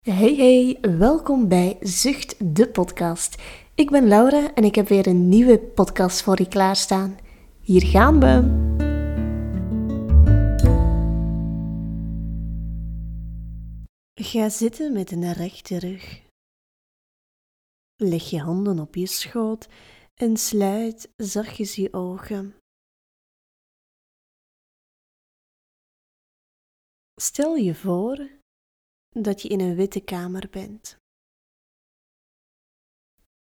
Hey hey, welkom bij Zucht de podcast. Ik ben Laura en ik heb weer een nieuwe podcast voor je klaarstaan. Hier gaan we. Ga zitten met een rechte rug. Leg je handen op je schoot en sluit zachtjes je ogen. Stel je voor dat je in een witte kamer bent.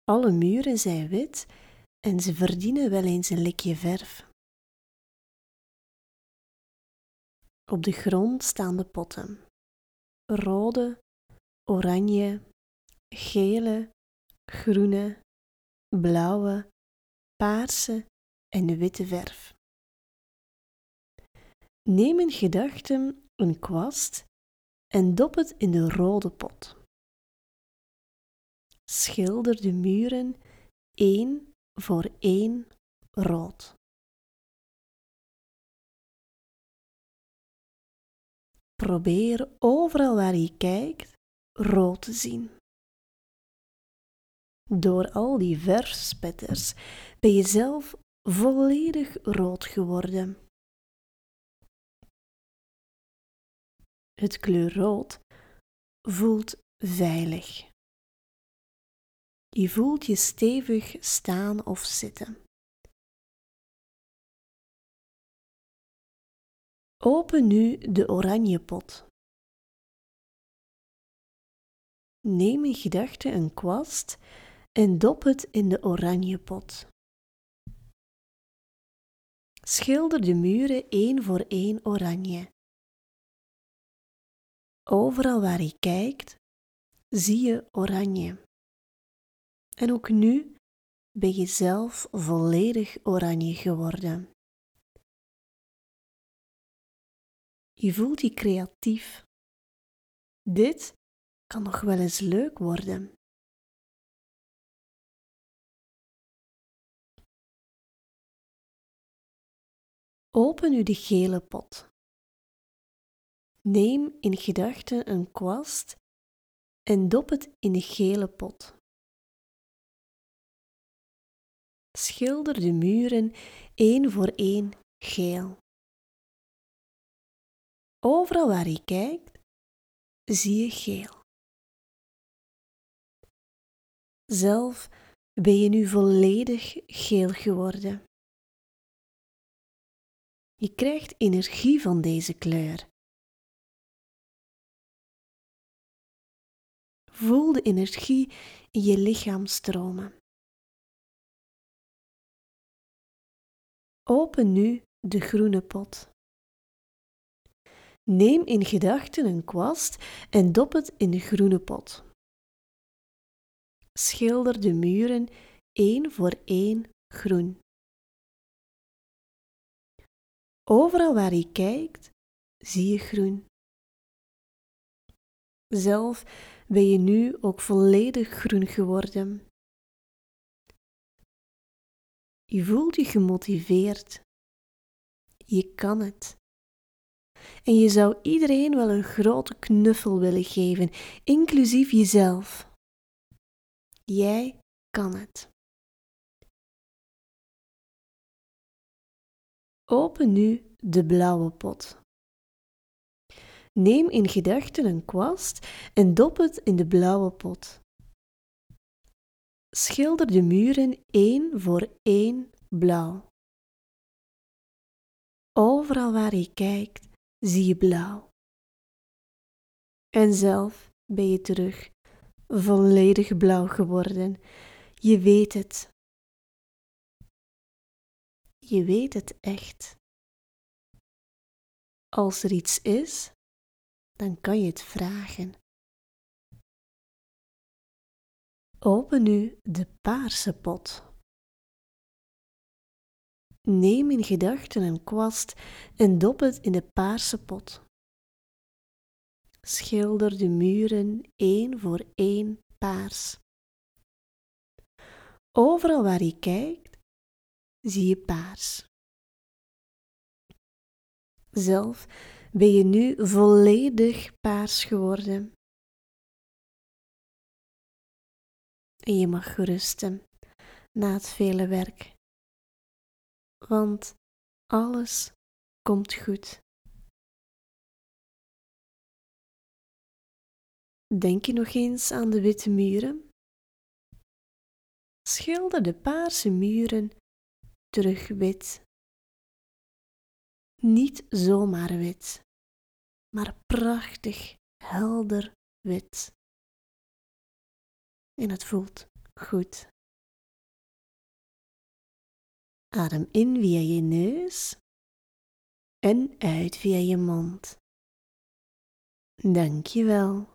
Alle muren zijn wit en ze verdienen wel eens een likje verf. Op de grond staan de potten. Rode, oranje, gele, groene, blauwe, paarse en witte verf. Neem in gedachten een kwast en dop het in de rode pot. Schilder de muren één voor één rood. Probeer overal waar je kijkt rood te zien. Door al die verfspetters ben je zelf volledig rood geworden. Het kleur rood voelt veilig. Je voelt je stevig staan of zitten. Open nu de oranje pot. Neem in gedachten een kwast en dop het in de oranje pot. Schilder de muren één voor één oranje. Overal waar je kijkt, zie je oranje. En ook nu ben je zelf volledig oranje geworden. Je voelt je creatief. Dit kan nog wel eens leuk worden. Open nu de gele pot. Neem in gedachten een kwast en dop het in de gele pot. Schilder de muren één voor één geel. Overal waar je kijkt, zie je geel. Zelf ben je nu volledig geel geworden. Je krijgt energie van deze kleur. Voel de energie in je lichaam stromen. Open nu de groene pot. Neem in gedachten een kwast en dop het in de groene pot. Schilder de muren één voor één groen. Overal waar je kijkt, zie je groen. Zelf ben je nu ook volledig groen geworden. Je voelt je gemotiveerd. Je kan het. En je zou iedereen wel een grote knuffel willen geven, inclusief jezelf. Jij kan het. Open nu de blauwe pot. Neem in gedachten een kwast en dop het in de blauwe pot. Schilder de muren één voor één blauw. Overal waar je kijkt, zie je blauw. En zelf ben je terug volledig blauw geworden. Je weet het. Je weet het echt. Als er iets is, dan kan je het vragen. Open nu de paarse pot. Neem in gedachten een kwast en dop het in de paarse pot. Schilder de muren één voor één paars. Overal waar je kijkt, zie je paars. Zelf ben je nu volledig paars geworden. En je mag rusten na het vele werk. Want alles komt goed. Denk je nog eens aan de witte muren? Schilder de paarse muren terug wit. Niet zomaar wit, maar prachtig helder wit. En het voelt goed. Adem in via je neus en uit via je mond. Dank je wel.